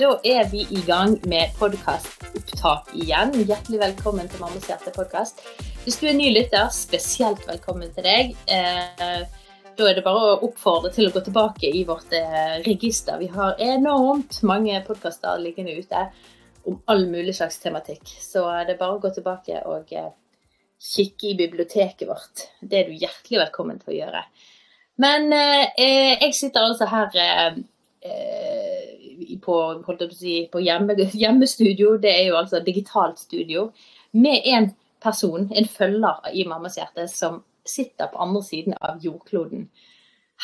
da er vi i gang med podkastopptak igjen. Hjertelig velkommen til Mammas hjerte-podkast. Hvis du er ny lytter, spesielt velkommen til deg. Eh, da er det bare å oppfordre til å gå tilbake i vårt eh, register. Vi har enormt mange podkaster liggende ute om all mulig slags tematikk. Så det er bare å gå tilbake og eh, kikke i biblioteket vårt. Det er du hjertelig velkommen til å gjøre. Men jeg sitter altså her på, si, på hjemme, hjemmestudio, det er jo altså digitalt studio, med en person, en følger i Mammas hjerte, som sitter på andre siden av jordkloden.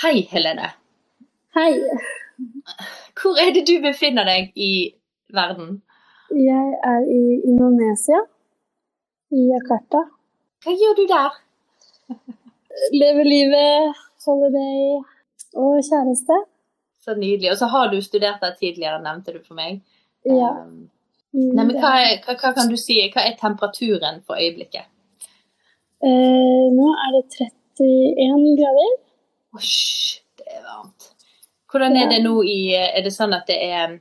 Hei, Helene. Hei. Hvor er det du befinner deg i verden? Jeg er i Indonesia, i Jakarta. Hva gjør du der? Lever livet, holiday og kjæreste. Så nydelig. Og så har du studert der tidligere, nevnte du for meg. Ja. Um, nei, men hva, hva, hva, kan du si, hva er temperaturen for øyeblikket? Eh, nå er det 31 grader. Osj, det er varmt. Hvordan er det nå i Er det sånn at det er,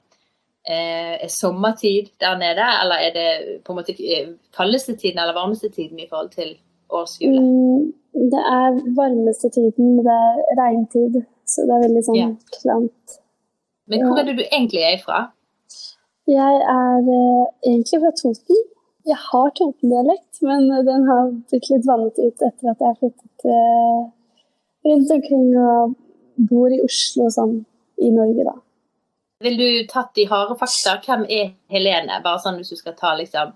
eh, er sommertid der nede, eller er det på en måte eh, kaldeste tiden eller varmeste tiden i forhold til årshjulet? Mm, det er varmeste tiden, men det er regntid. Så det er veldig sånn yeah. klamt. Men hvor er det du egentlig er fra? Jeg er eh, egentlig fra Toten. Jeg har Toten-dialekt, men den har blitt litt vannet ut etter at jeg har flyttet eh, rundt omkring og bor i Oslo og sånn i Norge, da. Vil du tatt de harde fakta? Hvem er Helene? Bare sånn hvis du skal ta liksom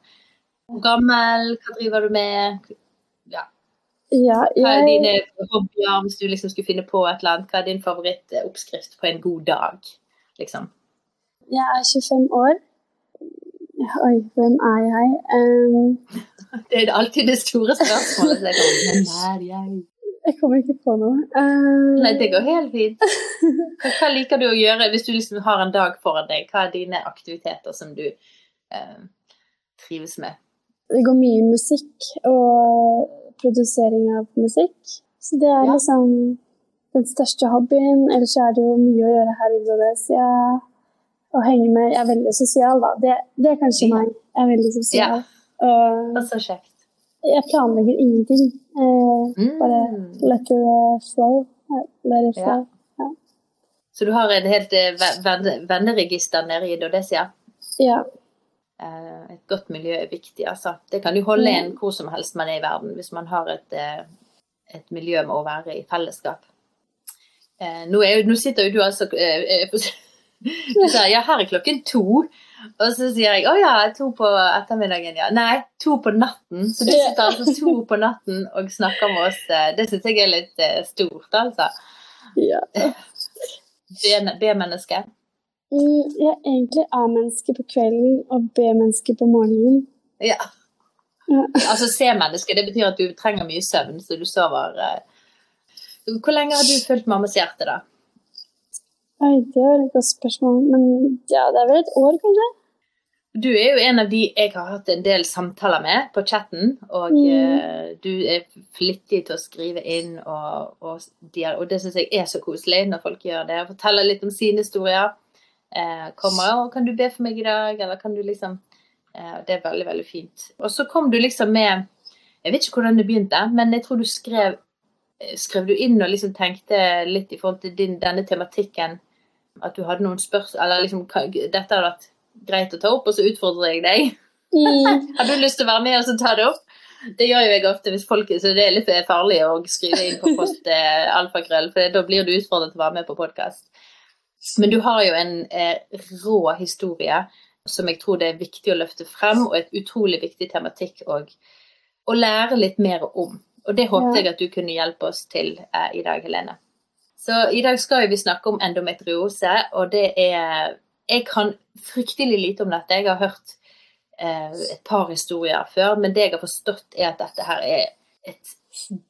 Hvor gammel? Hva driver du med? Ja, jeg... Hva er dine hobbyer hvis du liksom skulle finne på et eller annet? Hva er din favorittoppskrift på en god dag? Liksom? Jeg er 25 år. Oi, hvem er jeg? Um... det er alltid det store spørsmålet. Hvem er jeg? Jeg kommer ikke på noe. Uh... Nei, det går helt fint. Hva, liker du å gjøre hvis du liksom har en dag foran deg? Hva er dine aktiviteter som du uh, trives med? Det går mye musikk og produsering av musikk. Så det er ja. liksom den største hobbyen. Ellers er det jo mye å gjøre her i Indonesia. Å henge med Jeg er veldig sosial, da. Det, det er kanskje meg. Jeg er veldig sosial. Ja. Og så kjekt. Jeg planlegger ingenting. Eh, mm. Bare let it flow. Let it flow. Ja. Ja. Så du har et helt eh, venneregister nede i Indonesia? Ja. Eh, et godt miljø er viktig, altså. Det kan du holde en hvor som helst man er i verden, hvis man har et, eh, et miljø med å være i fellesskap. Eh, nå, jo, nå sitter jo du altså Du sa ja, her er klokken to. Og så sier jeg å ja, to på ettermiddagen, ja. Nei, to på natten. Så du sitter altså to på natten og snakker med oss. Det syns jeg er litt stort, altså. Ja. B-menneske. Mm, jeg er egentlig A-menneske på kvelden og B-menneske på morgenen. Ja. ja. altså C-menneske, det betyr at du trenger mye søvn, så du sover eh. Hvor lenge har du fulgt mammas hjerte, da? Oi, det var et godt spørsmål. Men ja, det er vel et år, kanskje? Du er jo en av de jeg har hatt en del samtaler med på chatten. Og mm. uh, du er flittig til å skrive inn, og, og, og det syns jeg er så koselig når folk gjør det. Forteller litt om sine historier eh, kommer og 'Kan du be for meg i dag?' Eller kan du liksom eh, Det er veldig, veldig fint. Og så kom du liksom med Jeg vet ikke hvordan det begynte, men jeg tror du skrev eh, Skrev du inn og liksom tenkte litt i forhold til din, denne tematikken at du hadde noen spørsmål Eller liksom Dette hadde vært greit å ta opp, og så utfordrer jeg deg. Mm. Har du lyst til å være med og så ta det opp? Det gjør jo jeg ofte hvis folk Så det er litt farlig å skrive inn på post eh, alfakrøll, for da blir du utfordret til å være med på podkast. Men du har jo en eh, rå historie som jeg tror det er viktig å løfte frem, og et utrolig viktig tematikk å lære litt mer om. Og det håpet ja. jeg at du kunne hjelpe oss til eh, i dag, Helene. Så i dag skal vi snakke om endometriose, og det er Jeg kan fryktelig lite om dette. Jeg har hørt eh, et par historier før, men det jeg har forstått, er at dette her er et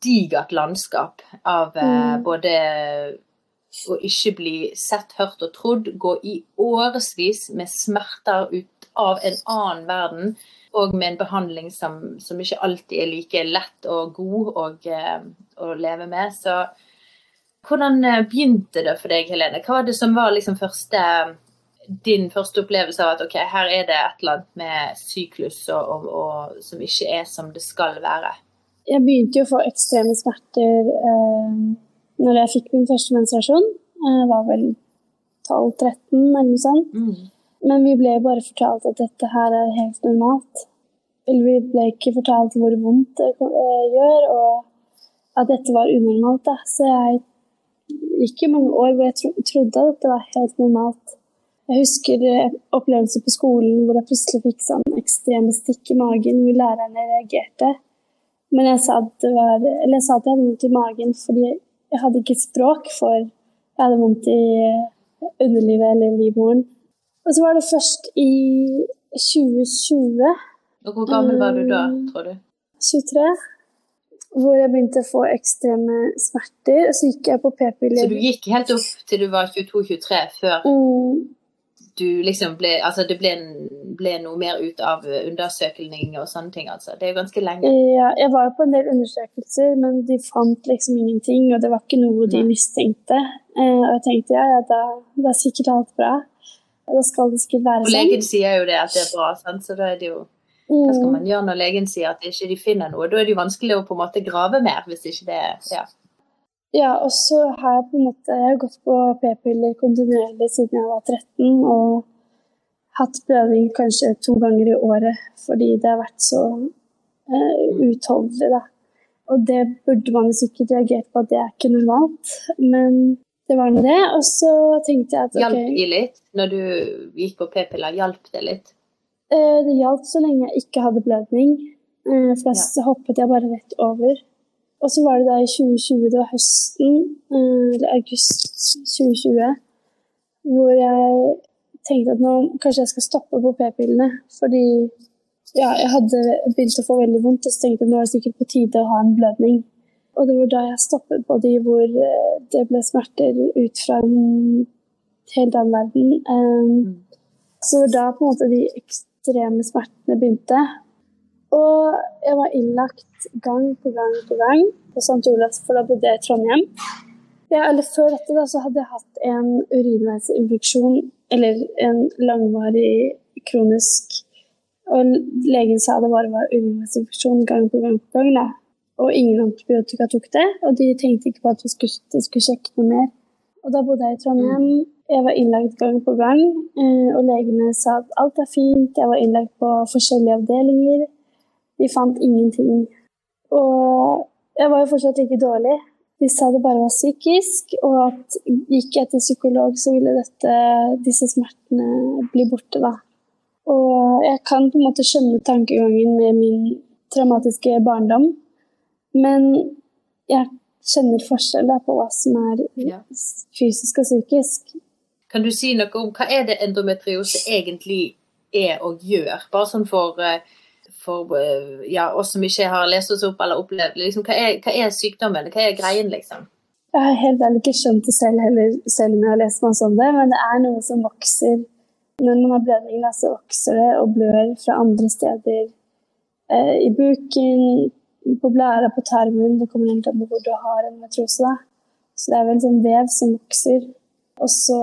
digert landskap av eh, mm. både å ikke bli sett, hørt og trodd, gå i årevis med smerter ut av en annen verden, og med en behandling som, som ikke alltid er like lett og god og, uh, å leve med. Så hvordan eh, begynte det for deg, Helene? Hva var det som var liksom første din første opplevelse av at ok, her er det et eller annet med syklus og, og, og, som ikke er som det skal være? Jeg begynte jo å få ekstreme smerter eh, når jeg fikk min første menstruasjon. Jeg var vel 12-13 eller noe sånt. Mm. Men vi ble bare fortalt at dette her er helt normalt. Eller vi ble ikke fortalt hvor vondt det eh, gjør, og at dette var unormalt. Da. Så jeg gikk i mange år hvor jeg trodde at det var helt normalt. Jeg husker eh, opplevelser på skolen hvor jeg plutselig fikk sånn ekstreme stikk i magen, hvor lærerne reagerte. Men jeg sa, at var, jeg sa at jeg hadde vondt i magen fordi jeg hadde ikke språk for jeg hadde vondt i underlivet eller livmoren. Og så var det først i 2020 Og Hvor gammel var du da, mm. tror du? 23. Hvor jeg begynte å få ekstreme smerter. Og så gikk jeg på p-piller. Så du gikk helt opp til du var 22-23 før mm du liksom ble Altså det ble, ble, noe mer ut av undersøkelser og sånne ting, altså. Det er jo ganske lenge. Ja, jeg var på en del undersøkelser, men de fant liksom ingenting, og det var ikke noe de mistenkte. Eh, og jeg tenkte ja, ja, da, da er sikkert alt bra. Da skal det sikkert være sånn. Og legen sier jo det at det er bra, sant? så da er det jo hva skal mm. man gjøre når legen sier at ikke de finner noe? Da er det jo vanskelig å på en måte grave mer, hvis ikke det ja. Ja, og så har jeg på en måte jeg har gått på p-piller kontinuerlig siden jeg var 13, og hatt blødning kanskje to ganger i året fordi det har vært så eh, utholdelig, da. Og det burde man sikkert reagert på at det er ikke normalt, men det var nå det. Og så tenkte jeg at ok Hjalp de litt når du gikk på p-piller? Hjalp det litt? Eh, det hjalp så lenge jeg ikke hadde blødning. eh, for da ja. hoppet jeg bare rett over. Og så var det da i 2020, det var høsten, eh, eller august 2020, hvor jeg tenkte at nå kanskje jeg skal stoppe på p-pillene. Fordi ja, jeg hadde begynt å få veldig vondt, og så tenkte jeg at nå er det sikkert på tide å ha en blødning. Og det var da jeg stoppet på de hvor eh, det ble smerter ut fra en helt annen verden. Um, så da på en måte de ekstreme smertene begynte. Og jeg var innlagt gang på gang på gang på St. Olavs, jeg i Trondheim. Ja, eller Før dette da, så hadde jeg hatt en urinveisinfeksjon, eller en langvarig kronisk Og legen sa det bare var urinveisinfeksjon gang på gang på gang. da. Og ingen antibiotika tok det, og de tenkte ikke på at de skulle, de skulle sjekke noe mer. Og da bodde jeg i Trondheim. Jeg var innlagt gang på gang, eh, og legene sa at alt er fint. Jeg var innlagt på forskjellige avdelinger. De fant ingenting. Og jeg var jo fortsatt like dårlig. De sa det bare var psykisk, og at gikk jeg til psykolog, så ville dette, disse smertene bli borte, da. Og jeg kan på en måte skjønne tankegangen med min traumatiske barndom, men jeg kjenner forskjell på hva som er fysisk og psykisk. Kan du si noe om hva er det endometriose egentlig er og gjør? Bare sånn for uh, for eh, ja, oss som ikke har lest oss opp eller opplevd liksom, hva, er, hva er sykdommen? Hva er greien, liksom? Jeg har helt ærlig ikke skjønt det selv heller, selv om jeg har lest masse om det, men det er noe som vokser. Når man har blødning, så vokser det og blør fra andre steder. Eh, I buken, på blæra, på tarmen. Det kommer helt an på hvor du har en matrose. Da. Så det er vel sånn vev som vokser. Og så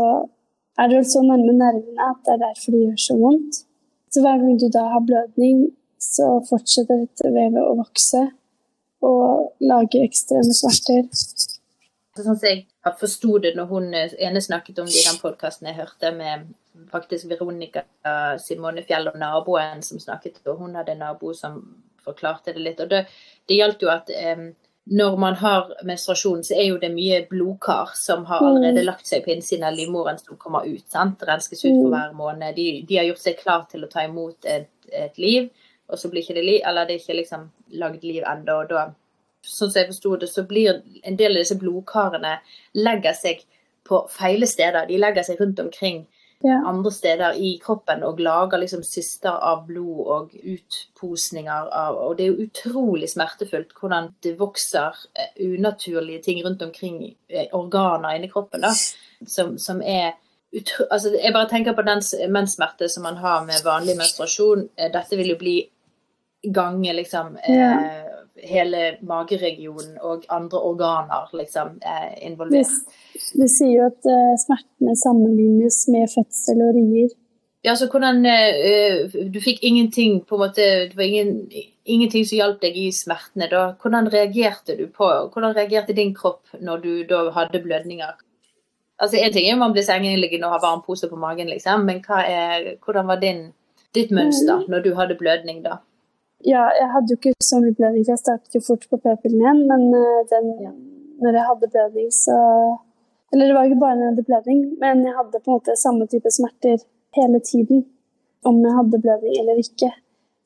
er det vel så nærme nervene at det er derfor det gjør så vondt. Så hver gang du da har blødning, så fortsetter dette vevet å vokse og lage ekstreme smerter. Sånn som jeg forsto det når hun eh, ene snakket om det i den podkasten jeg hørte med faktisk Veronica Simone Fjell og naboen som snakket, og hun hadde en nabo som forklarte det litt. og Det, det gjaldt jo at um, når man har menstruasjon, så er jo det mye blodkar som har mm. allerede lagt seg på innsiden av livmoren som kommer ut. sant? Renskes ut for mm. hver måned. De, de har gjort seg klar til å ta imot et, et liv og så blir ikke det liv, eller det er ikke liksom lagd liv ennå. Og da, sånn som jeg forsto det, så blir en del av disse blodkarene legger seg på feile steder. De legger seg rundt omkring ja. andre steder i kroppen og lager liksom syster av blod og utposninger av Og det er jo utrolig smertefullt hvordan det vokser eh, unaturlige ting rundt omkring eh, organer inni kroppen, da, som, som er Altså, jeg bare tenker på den menssmerte som man har med vanlig menstruasjon. Eh, dette vil jo bli gange liksom ja. hele mageregionen og andre organer liksom er involvert. De, de sier jo at uh, smertene sammenlignes med fødsel og rier. Ja, så hvordan uh, Du fikk ingenting på en måte Det var ingen, ingenting som hjalp deg i smertene da. Hvordan reagerte du på Hvordan reagerte din kropp når du da hadde blødninger? Altså En ting er jo man blir sengeliggende og har varm pose på magen, liksom, men er, hvordan var din, ditt mønster når du hadde blødning da? Ja, jeg hadde jo ikke så mye blødning, for jeg startet jo fort på p-pillen igjen. Men uh, den, ja. når jeg hadde blødning, så Eller det var ikke bare når jeg hadde blødning, men jeg hadde på en måte samme type smerter hele tiden. Om jeg hadde blødning eller ikke.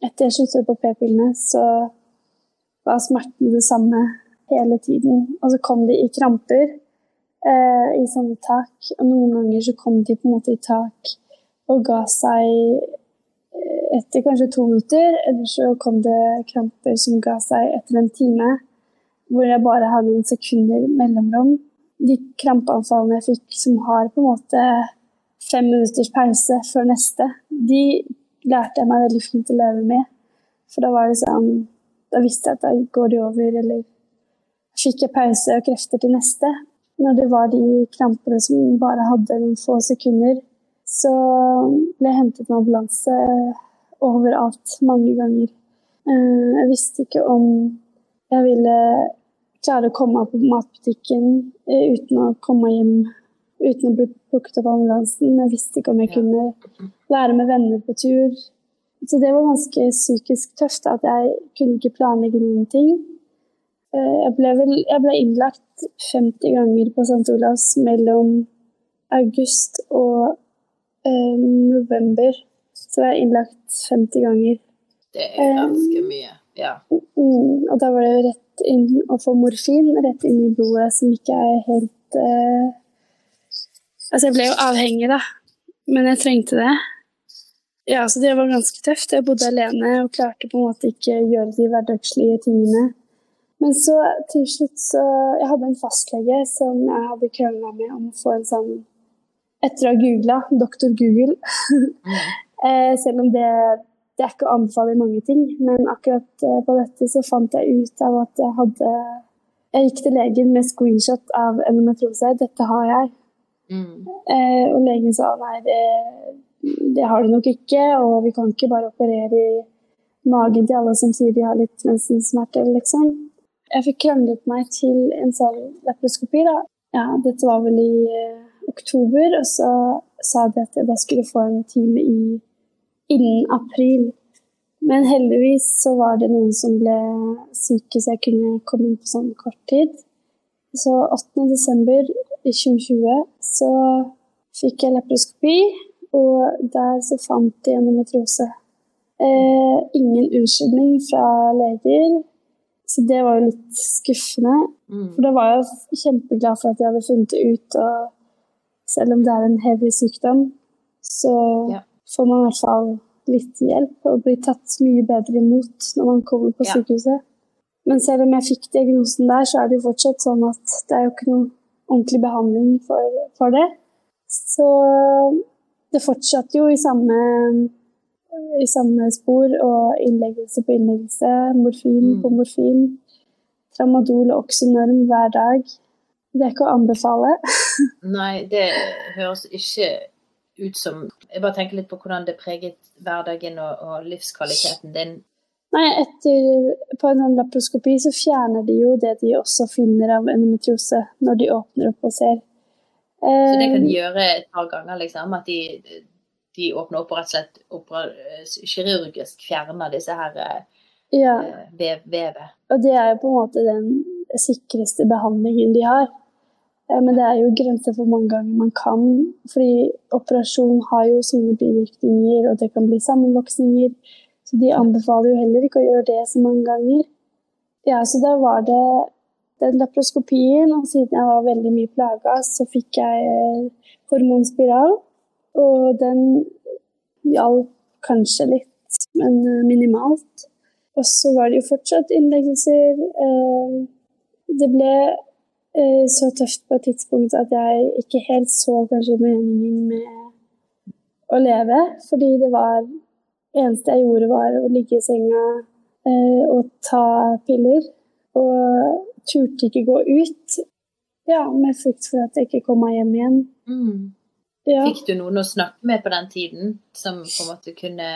Etter jeg sluttet på p-pillene, så var smerten det samme hele tiden. Og så kom de i kramper eh, i sånne tak. Og noen ganger så kom de på en måte i tak og ga seg etter kanskje to minutter. Eller så kom det kramper som ga seg etter en time, hvor jeg bare har noen sekunder mellomrom. De krampeanfallene jeg fikk som har på en måte fem minutters pause før neste, de lærte jeg meg veldig fint å leve med. For da var det sånn Da visste jeg at da går de over, eller fikk jeg pause og krefter til neste. Når det var de krampene som bare hadde noen få sekunder, så ble jeg hentet med ambulanse overalt mange ganger. Eh, jeg visste ikke om jeg ville klare å komme på matbutikken eh, uten å komme hjem uten å bli plukket opp av ambulansen. Jeg visste ikke om jeg kunne være med venner på tur. Så det var ganske psykisk tøft at jeg kunne ikke planlegge noen ting. Eh, jeg ble, vel, jeg ble innlagt 50 ganger på St. Olavs mellom august og eh, november så var jeg innlagt 50 ganger. Det er ganske mye, ja. Mm, og da var det rett inn å få morfin rett inn i blodet, som ikke er helt uh... Altså, jeg ble jo avhengig, da, men jeg trengte det. Ja, så det var ganske tøft. Jeg bodde alene og klarte på en måte ikke å gjøre de hverdagslige tingene. Men så til slutt så Jeg hadde en fastlege som jeg hadde krangla med om å få en sånn Etter å ha googla, doktor Google, mm. Eh, selv om det, det er ikke å anbefale mange ting. Men akkurat eh, på dette så fant jeg ut av at jeg hadde Jeg gikk til legen med screenshot av endometriose. Dette har jeg. Mm. Eh, og legen sa nei, det, det har du nok ikke, og vi kan ikke bare operere i magen til alle som sier de har litt mensensmerter, liksom. Jeg fikk kranglet meg til en laparoskopi, da. Ja, dette var vel i oktober, og så sa de at jeg da skulle få en time i innen april. Men heldigvis så var det noen som ble syke, så jeg kunne komme inn på sånn kort tid. Så 8. desember i 2020 så fikk jeg leproskopi, og der så fant de endometriose. Eh, ingen unnskyldning fra leger, så det var jo litt skuffende. Mm. For da var jeg kjempeglad for at jeg hadde funnet det ut, og selv om det er en heavy sykdom, så ja får man i hvert fall litt hjelp og blir tatt mye bedre imot når man kommer på sykehuset. Men selv om jeg fikk diagnosen der, så er det jo fortsatt sånn at det er jo ikke noe ordentlig behandling for, for det. Så det fortsatte jo i samme, i samme spor og innleggelse på innleggelse, morfin mm. på morfin, tramadol og oksynorm hver dag. Det er ikke å anbefale. Nei, det høres ikke ut som Jeg bare tenker litt på hvordan det preget hverdagen og, og livskvaliteten din. Nei, etter, På en sånn laparoskopi så fjerner de jo det de også finner av endometriose når de åpner opp og ser. Så det kan de eh, gjøre et par ganger, liksom? At de, de åpner opp og rett og slett kirurgisk fjerner disse her eh, ja. vevet? Og det er jo på en måte den sikreste behandlingen de har. Eh, men det er jo grenser for hvor mange ganger man kan. Fordi operasjon har jo sine bivirkninger, og det kan bli sammenvoksninger. Så de anbefaler jo heller ikke å gjøre det så mange ganger. Ja, så da var det den laproskopien, og siden jeg var veldig mye plaga, så fikk jeg eh, hormonspiral. Og den hjalp kanskje litt, men eh, minimalt. Og så var det jo fortsatt innleggelser. Det ble Eh, så tøft på et tidspunkt at jeg ikke helt så kanskje meningen med å leve. Fordi det var Det eneste jeg gjorde, var å ligge i senga eh, å ta piller. Og turte ikke gå ut. Ja, med frykt for at jeg ikke kom meg hjem igjen. Mm. Ja. Fikk du noen å snakke med på den tiden, som på en måte kunne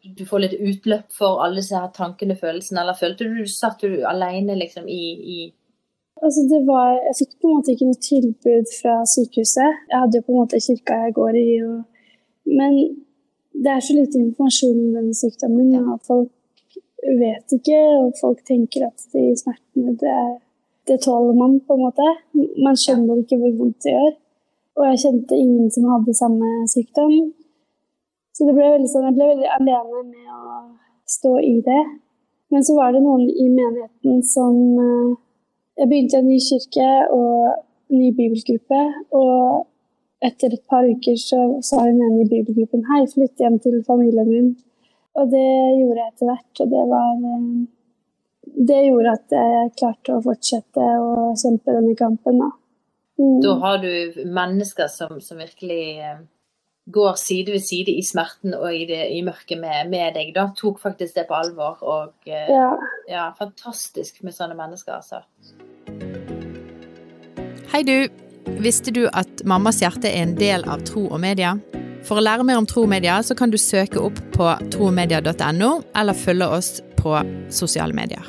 Du får litt utløp for alle disse her tankene, følelsene, eller følte du satt du alene liksom i, i Altså det var, jeg fikk på en måte ikke noe tilbud fra sykehuset. Jeg hadde jo på en måte kirka jeg går i. Og, men det er så lite informasjon om denne sykdommen, og folk vet ikke. Og folk tenker at de smertene, det, det tåler man på en måte. Man skjønner ikke hvor vondt det gjør. Og jeg kjente ingen som hadde samme sykdom. Så det ble veldig sånn, jeg ble veldig alene med å stå i det. Men så var det noen i menigheten som eh, Jeg begynte i en ny kirke og ny bibelgruppe. Og etter et par uker så sa hun ene i bibelgruppen hei, flytt hjem til familien min. Og det gjorde jeg etter hvert, og det var eh, Det gjorde at jeg klarte å fortsette å kjempe denne kampen. da. Mm. Da har du mennesker som, som virkelig eh, går side ved side i smerten og i, det, i mørket med, med, deg. Da tok faktisk det på alvor. Og eh, Ja. ja, fantastisk med sånne mennesker, altså. Hei du! Visste du at Mammas hjerte er en del av Tro og Media? For å lære mer om Tro og Media, så kan du søke opp på tromedia.no, eller følge oss på sosiale medier.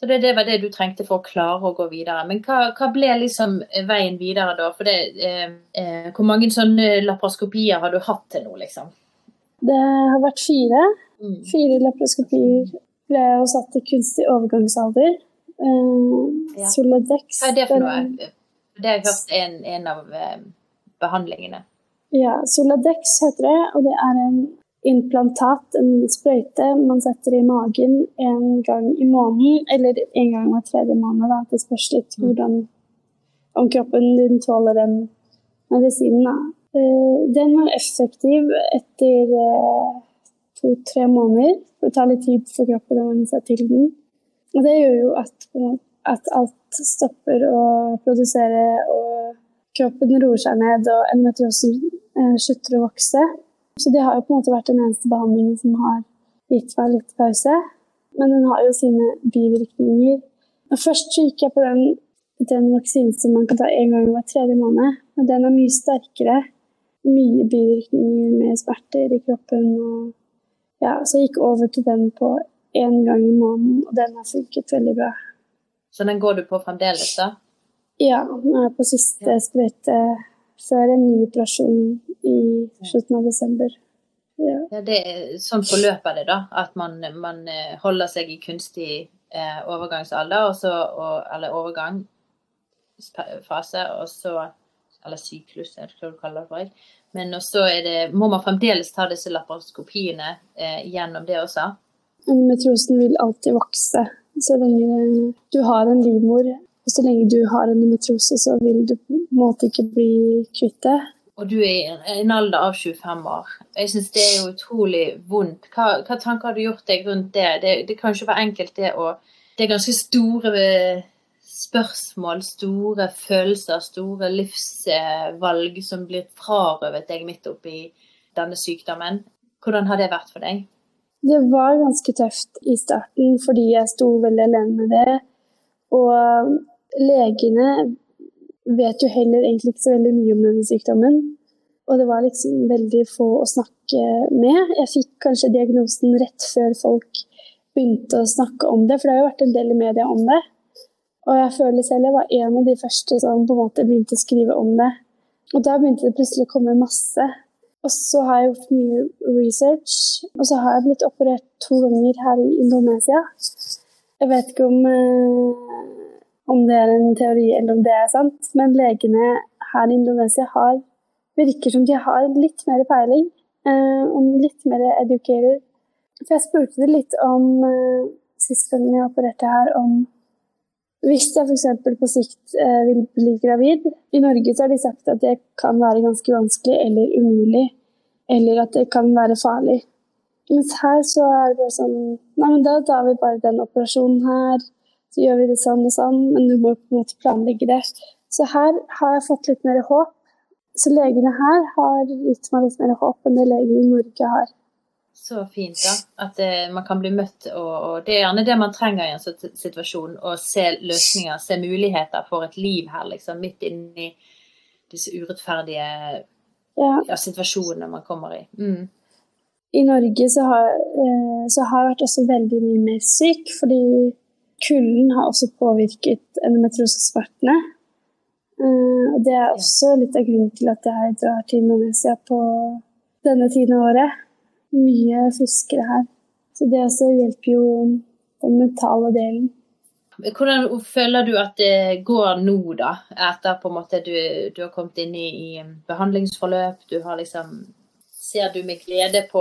Så det, det var det du trengte for å klare å gå videre. Men hva, hva ble liksom veien videre da? For det, eh, eh, hvor mange sånne laparoskopier har du hatt til nå, liksom? Det har vært fire. Mm. Fire laparoskopier ble jo satt i kunstig overgangsalder. Eh, Ja. Soladex Hva er det for den- noe? Det har jeg hørt er en, en av eh, behandlingene. Ja, Soladex heter det, og det er en implantat, en sprøyte man setter i magen en gang i måneden, eller en gang hver tredje måned. Da. Det spørs litt Mm. hvordan om kroppen din tåler den medisinen. Da. Eh, Den var effektiv etter eh, to-tre måneder. Det tar litt tid for kroppen å venne seg til den. Og det gjør jo at, at alt stopper å produsere, og kroppen roer seg ned, og endometriosen eh, slutter å vokse. Så det har jo på en måte vært den eneste behandlingen som har gitt meg litt pause. Men den har jo sine bivirkninger. Først så gikk jeg på den, den vaksinen som man kan ta en gang hver tredje måned. Men den er mye sterkere. Mye bivirkninger med smerter i kroppen. Og ja, så jeg gikk over til den på én gang i måneden, og den har funket veldig bra. Så den går du på fremdeles, da? Ja, nå er jeg på siste sprøyte før en ny operasjon i slutten av desember. Ja. Ja, det er, sånn forløper det, da. At man, man eh, holder seg i kunstig eh, overgangsalder, så, og, eller overgangsfase, og så Eller syklus, er det hva du kaller det for. Men og så det, må man fremdeles ta disse laparoskopiene eh, gjennom det også. Endometriosen vil alltid vokse så lenge du har en livmor. Og så lenge du har endometriose, så vil du en måte ikke bli kvitt det. Og du er i en alder av 25 år. Jeg syns det er jo utrolig vondt. Hva, hva tanker har du gjort deg rundt det? Det, det kan ikke være enkelt, det å Det er ganske store spørsmål, store følelser, store livsvalg som blir frarøvet deg midt oppi denne sykdommen. Hvordan har det vært for deg? Det var ganske tøft i starten fordi jeg sto veldig alene med det. Og legene vet jo heller egentlig ikke så veldig mye om denne sykdommen. Og det var liksom veldig få å snakke med. Jeg fikk kanskje diagnosen rett før folk begynte å snakke om det, for det har jo vært en del i media om det. Og jeg føler selv jeg var en av de første som på en måte begynte å skrive om det. Og da begynte det plutselig å komme masse. Og så har jeg gjort mye research, og så har jeg blitt operert to ganger her i Indonesia. Jeg vet ikke om, eh, om det er en teori eller om det er sant, men legene her i Indonesia har, virker som de har litt mer peiling, eh, om litt mer educated. For jeg spurte det litt om eh, sist gang jeg opererte her, om hvis jeg f.eks. på sikt eh, vil bli gravid I Norge så har de sagt at det kan være ganske vanskelig eller umulig, eller at det kan være farlig. Mens her så er det bare sånn Nei, men da tar vi bare den operasjonen her, så gjør vi det sånn og sånn, men du må på en måte planlegge det. Så her har jeg fått litt mer håp. Så legene her har gitt meg litt mer håp enn det legene i Norge har. Så fint, da. At eh, man kan bli møtt, og, og, det er gjerne det man trenger i en sånn situasjon. Å se løsninger, se muligheter for et liv her, liksom. Midt inni disse urettferdige Ja. ja, situasjonene man kommer i. Mm. I Norge så har, eh, så har jeg vært også veldig mye mer syk, fordi kulden har også påvirket endometriosesmertene. Eh, og det er også litt av grunnen til at jeg drar til Indonesia på denne tiden av året. Mye friskere her. Så det også hjelper jo den mentale delen. Hvordan føler du at det går nå, da? Etter på en måte du, du har kommet inn i, i behandlingsforløp, du har liksom Ser du med glede på,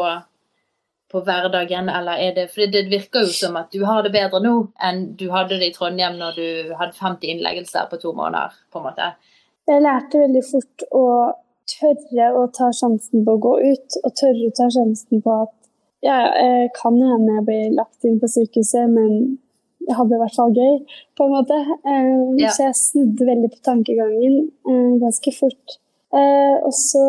på hverdagen, eller er det For det virker jo som at du har det bedre nå enn du hadde det i Trondheim når du hadde 50 innleggelser på to måneder, på en måte. Jeg lærte veldig fort å tørre å ta sjansen på å gå ut, og tørre å ta sjansen på at ja, jeg kan hende jeg blir lagt inn på sykehuset, men jeg hadde i hvert fall gøy, på en måte. Eh, Så jeg snudde veldig på tankegangen eh, ganske fort. Eh, og så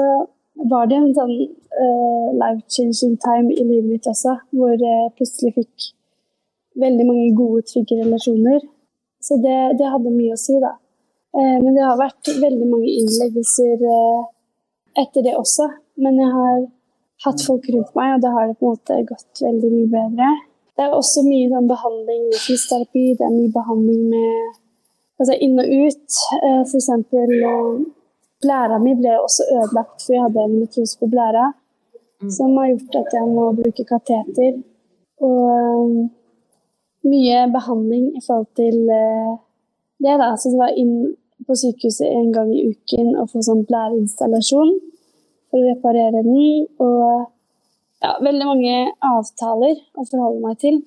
var det en sånn uh, life-changing time i livet mitt også, hvor jeg plutselig fikk veldig mange gode, trygge relasjoner. Så det, det hadde mye å si, da. Uh, men det har vært veldig mange innleggelser uh, etter det også. Men jeg har hatt folk rundt meg, og da har det på en måte gått veldig mye bedre. Det er også mye sånn, behandling med fysioterapi, det er mye behandling med altså inn og ut. Uh, for eksempel blæra mi ble også ødelagt for jeg hadde en metrose på blæra, Mm. som har gjort at jeg må bruke kateter. Og eh, mye behandling i forhold til eh, det. da, så det var inn på sykehuset en gang i uken og få sånn blæreinstallasjon for å reparere den. Og ja, veldig mange avtaler å forholde meg til.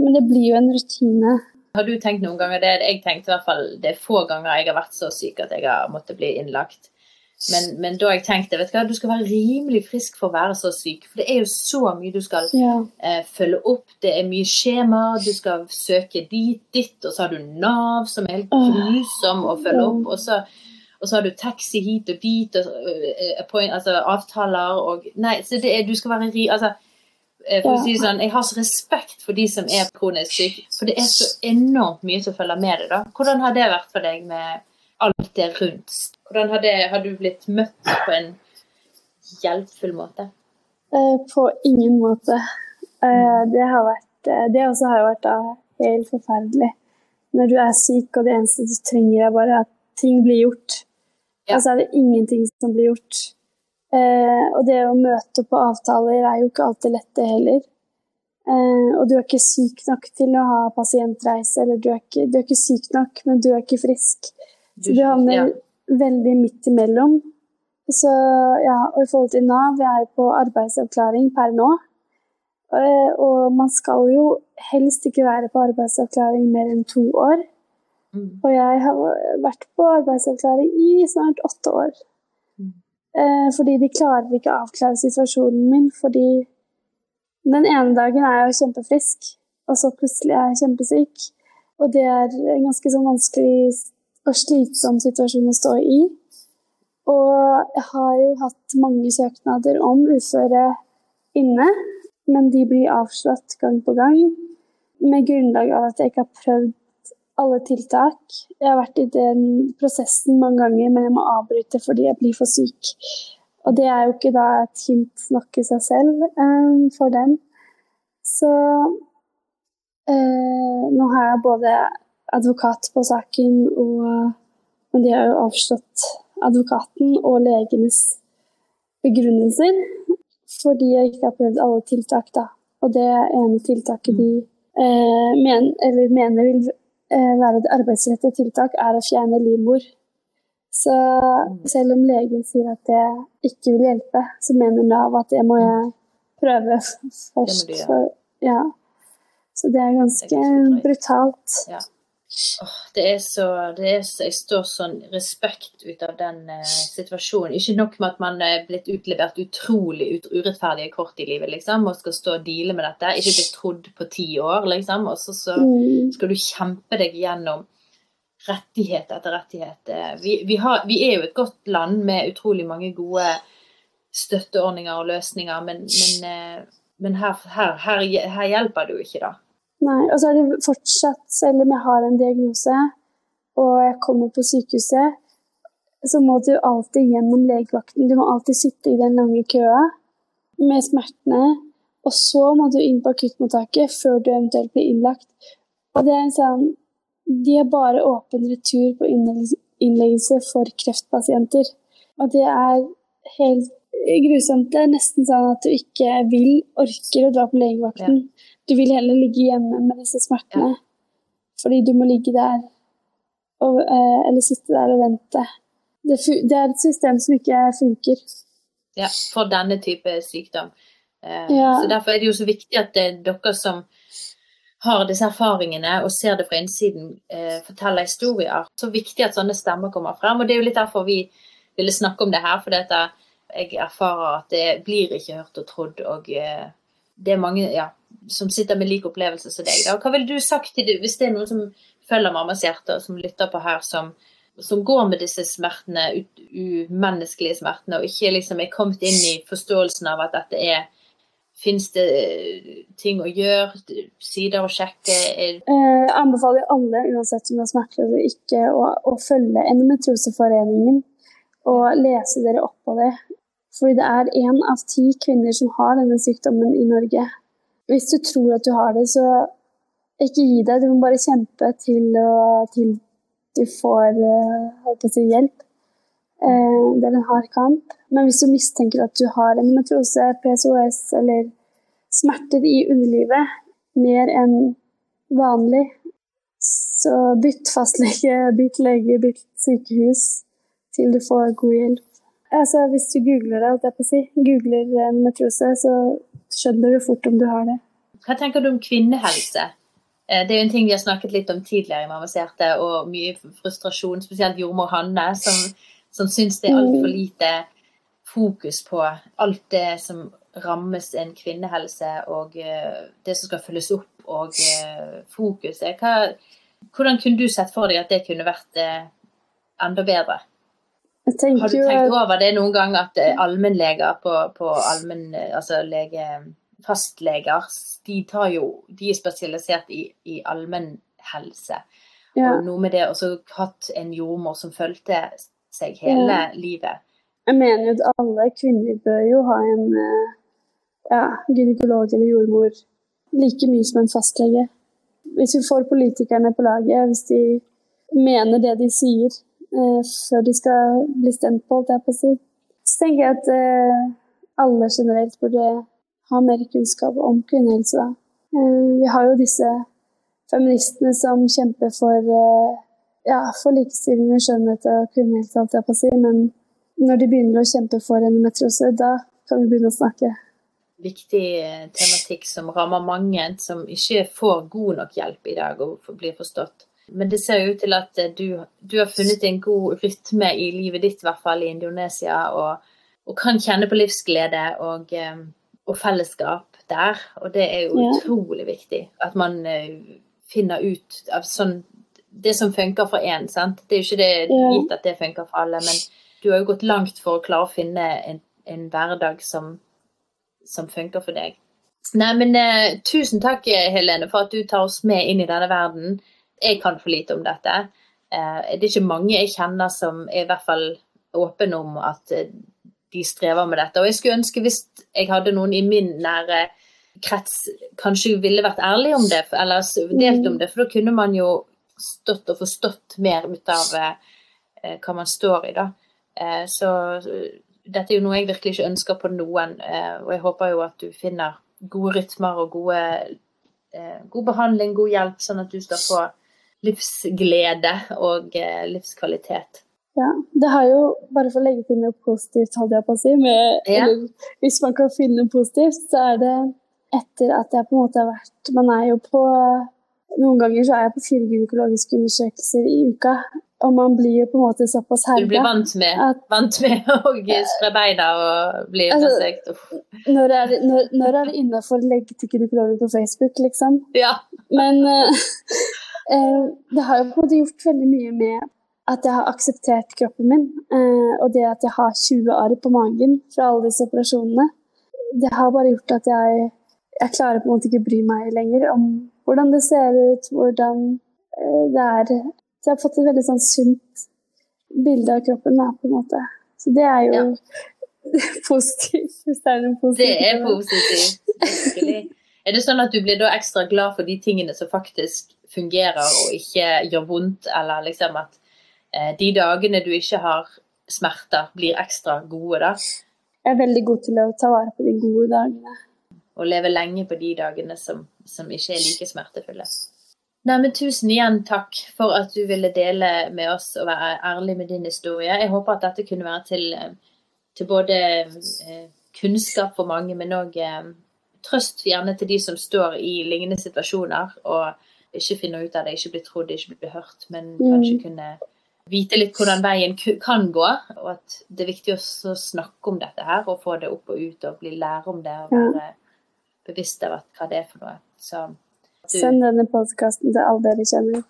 Men det blir jo en rutine. Har du tenkt noen ganger det? Jeg tenkte i hvert fall det er få ganger jeg har vært så syk at jeg har måttet bli innlagt. Men, men da jeg tenkte vet du hva, du skal være rimelig frisk for å være så syk. For det er jo så mye du skal Ja. eh, følge opp. Det er mye skjemaer. Du skal søke dit, ditt, og så har du Nav, som er helt grusom å følge opp. Og så, og så har du taxi hit og dit, og, eh, altså avtaler og Nei, så det er, du skal være ri... Altså, for å si sånn, jeg har så respekt for de som er kronisk syke, for det er så enormt mye som følger med det. da. Hvordan har det vært for deg med alt det rundt? Hvordan har, det, har du blitt møtt på en hjelpfull måte? Eh, på ingen måte. Eh, det har vært eh, Det også har vært da helt forferdelig. Når du er syk, og det eneste du trenger, er bare at ting blir gjort. Ja. Altså er det ingenting som blir gjort. Eh, og det å møte på avtaler er jo ikke alltid lett, det heller. Eh, og du er ikke syk nok til å ha pasientreise, eller du er ikke, du er ikke syk nok, men du er ikke frisk. Du, du havner ja. veldig midt imellom. Så ja, og i forhold til Nav, jeg er jo på arbeidsavklaring per nå. Eh, Og man skal jo helst ikke være på arbeidsavklaring mer enn to år. Mm. Og jeg har vært på arbeidsavklaring i snart åtte år. Eh, fordi de klarer ikke å avklare situasjonen min, fordi den ene dagen er jeg kjempefrisk, og så plutselig er jeg kjempesyk. Og det er en ganske sånn vanskelig og slitsom situasjon å stå i. Og jeg har jo hatt mange søknader om uføre inne, men de blir avslått gang på gang med grunnlag av at jeg ikke har prøvd alle tiltak. Jeg har vært i den prosessen mange ganger, men jeg må avbryte fordi jeg blir for syk. Og det er jo ikke da et hint nok i seg selv um, for dem. Så uh, nå har jeg både advokat på saken, og, men de har jo avslått advokaten og legenes begrunnelser fordi jeg ikke har prøvd alle tiltak. da. Og det ene tiltaket de eh, men, mener vil være et arbeidsrettet tiltak, er å fjerne livmor. Så selv om legen sier at det ikke vil hjelpe, så mener Nav at det må jeg prøve først. For, ja. Så det er ganske brutalt. Ja. Åh, det er så, det er så Jeg står sånn respekt ut av den eh, situasjonen. Ikke nok med at man er blitt utlevert utrolig ut, urettferdige kort i livet, liksom, og skal stå og deale med dette. Ikke blitt trodd på ti år, liksom. Og så, så Mm. skal du kjempe deg gjennom rettighet etter rettighet. Eh, Vi, vi, har, vi er jo et godt land med utrolig mange gode støtteordninger og løsninger, men, men, eh, men her, her, her, her, hjelper det jo ikke, da. Nei. Og så er det fortsatt, selv om jeg har en diagnose og jeg kommer på sykehuset, så må du alltid gjennom legevakten. Du må alltid sitte i den lange køa med smertene. Og så må du inn på akuttmottaket før du eventuelt blir innlagt. Og det er en sånn De har bare åpen retur på innleggelse for kreftpasienter. Og det er helt grusomt. Det er nesten sånn at du ikke vil, orker å dra på legevakten. Ja. Du vil heller ligge hjemme med disse smertene. Fordi du må ligge der og, eh, eller sitte der og vente. Det, det, er et system som ikke funker. Ja, for denne type sykdom. Eh, ja. Så Derfor er det jo så viktig at det er dere som har disse erfaringene og ser det fra innsiden, eh, forteller historier. Så viktig at sånne stemmer kommer frem. Og det er jo litt derfor vi ville snakke om det her. For dette, jeg erfarer at det blir ikke hørt og trodd. Og eh, det er mange ja, som sitter med lik opplevelse som deg. Da. Hva ville du sagt til dem hvis det er noen som følger mammas hjerte, og som lytter på her, som, som går med disse smertene, umenneskelige smertene, og ikke liksom er kommet inn i forståelsen av at dette er Fins det eh, ting å gjøre, sider å sjekke? Eh, jeg anbefaler alle, uansett om det er smerter eller ikke, å, å følge Endometrioseforeningen og lese dere opp på det. Fordi det er én av ti kvinner som har denne sykdommen i Norge. Hvis du tror at du har det, så ikke gi deg. Du må bare kjempe til, å, til du får uh, si, hjelp. Uh, det er en hard kamp. Men hvis du mistenker at du har endometriose, PCOS eller smerter i underlivet mer enn vanlig, så bytt fastlege, bytt lege, bytt sykehus til du får god hjelp. Altså, hvis du googler det, si, googler endometriose, så skjønner du fort om du har det. Hva tenker du om kvinnehelse? Eh, det er jo en ting vi har snakket litt om tidligere i Mammas hjerte, og mye frustrasjon, spesielt jordmor Hanne, som, som syns det er altfor mm. lite fokus på alt det som rammes en kvinnehelse, og uh, det som skal følges opp, og uh, fokuset. Hva, hvordan kunne du sett for deg at det kunne vært enda bedre? Har du tenkt over det noen gang at allmennleger på, på allmenn, altså lege, fastleger, de, jo, de er spesialisert i, i allmennhelse. Ja. Og noe med det å hatt en jordmor som fulgte seg hele ja. livet. Jeg mener jo at alle kvinner bør jo ha en eh, ja, gynekolog eller jordmor like mye som en fastlege. Hvis vi får politikerne på laget, hvis de mener det de sier eh, før de skal bli stemt på, på si, så tenker jeg at eh, alle generelt burde ha mer kunnskap om kvinnehelse. Da. vi har jo disse feministene som kjemper for, eh, ja, for likestilling og skjønnhet og kvinnehelse, alt jeg på å si, men når de begynner å kjempe for endometriose, da kan vi begynne å snakke. Viktig eh, tematikk som rammer mange som ikke får god nok hjelp i dag og blir forstått. Men det ser jo ut til at eh, du, du har funnet en god rytme i livet ditt, i hvert fall i Indonesia, og, og kan kjenne på livsglede og, eh, og, fellesskap der. Og det er jo ja. utrolig viktig at man finner ut av sånn Det som funker for én, sant. Det er jo ikke det gitt at det funker for alle, men du har jo gått langt for å klare å finne en, en hverdag som, som, funker for deg. Nei, men eh, tusen takk, Helene, for at du tar oss med inn i denne verden. Jeg kan for lite om dette. Eh, det er ikke mange jeg kjenner som er i hvert fall åpne om at eh, de strever med dette. Og jeg skulle ønske hvis jeg hadde noen i min nære krets kanskje ville vært ærlig om det, eller delt om det, for da kunne man jo stått og forstått mer ut av eh, hva man står i, da. Så dette er jo noe jeg virkelig ikke ønsker på noen, og jeg håper jo at du finner gode rytmer og gode, god behandling, god hjelp, sånn at du skal få livsglede og livskvalitet. Ja, det har jo, bare for å legge til noe positivt, hadde jeg på å si, med, ja. eller, hvis man kan finne noe positivt, så er det etter at jeg på en måte har vært Man er jo på Noen ganger så er jeg på fire gynekologiske undersøkelser i uka. Og man blir jo på en måte såpass herda. Du blir vant med, at, vant med å spre beina og bli altså, besøkt? Når er, når, når er det innafor å legge til gynekologer på Facebook, liksom? Ja. Men uh, det har jo på en måte gjort veldig mye med at jeg har akseptert kroppen min. Uh, og det at jeg har 20 arr på magen fra alle disse operasjonene. Det har bare gjort at jeg jeg klarer på en måte ikke å bry meg lenger om hvordan det ser ut, hvordan eh, det er. Så jeg har fått et veldig sånn sunt bilde av kroppen, da, på en måte. Så det er jo Ja. positivt, hvis det er noe positivt. Det er positivt. Virkelig. Er det sånn at du blir da ekstra glad for de tingene som faktisk fungerer og ikke gjør vondt, eller liksom at eh, de dagene du ikke har smerter, blir ekstra gode, da? Jeg er veldig god til å ta vare på de gode dagene. Og leve lenge på de dagene som, som ikke er like smertefulle. Nei, men Tusen igjen takk for at du ville dele med oss og være ærlig med din historie. Jeg håper at dette kunne være til, eh, til både eh, kunnskap for mange, men òg trøst gjerne til de som står i lignende situasjoner og ikke finner ut av det, ikke blir trodd, ikke blir hørt, men Mm. kanskje kunne vite litt hvordan veien kan gå. Og at det er viktig å snakke om dette her og få det opp og ut og bli lære om det og være bevisst av hva det er for noe. Så du, Send denne podkasten til alle dere kjenner.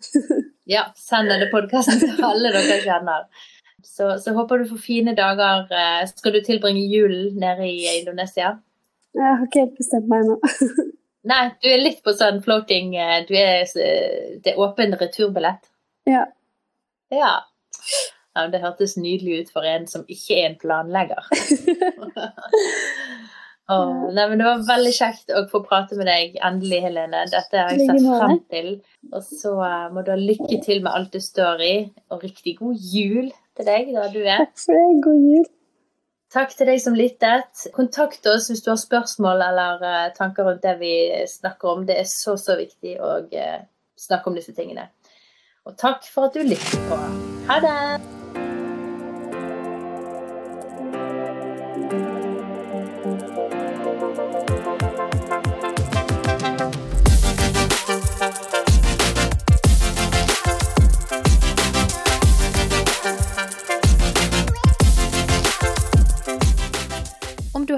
ja, send denne podkasten til alle dere kjenner. Så, så håper du får fine dager. Eh, Skal du tilbringe julen nede i Indonesia? Jeg har ikke helt bestemt meg ennå. Nei, du er litt på sånn floating eh, du er, eh, Det er åpen returbillett. ja. Ja. ja. Det hørtes nydelig ut for en som ikke er en planlegger. Åh, nei, men Det var veldig kjekt å få prate med deg endelig, Helene. Dette har jeg sett frem til. Og så eh, må du ha lykke til med alt du står i, og riktig god jul til deg der du er. Takk for det. God jul. Takk til deg som lyttet. Kontakt oss hvis du har spørsmål eller eh, tanker rundt det vi snakker om. Det er så, så viktig å eh, snakke om disse tingene. Og takk for at du lyttet på. Ha det!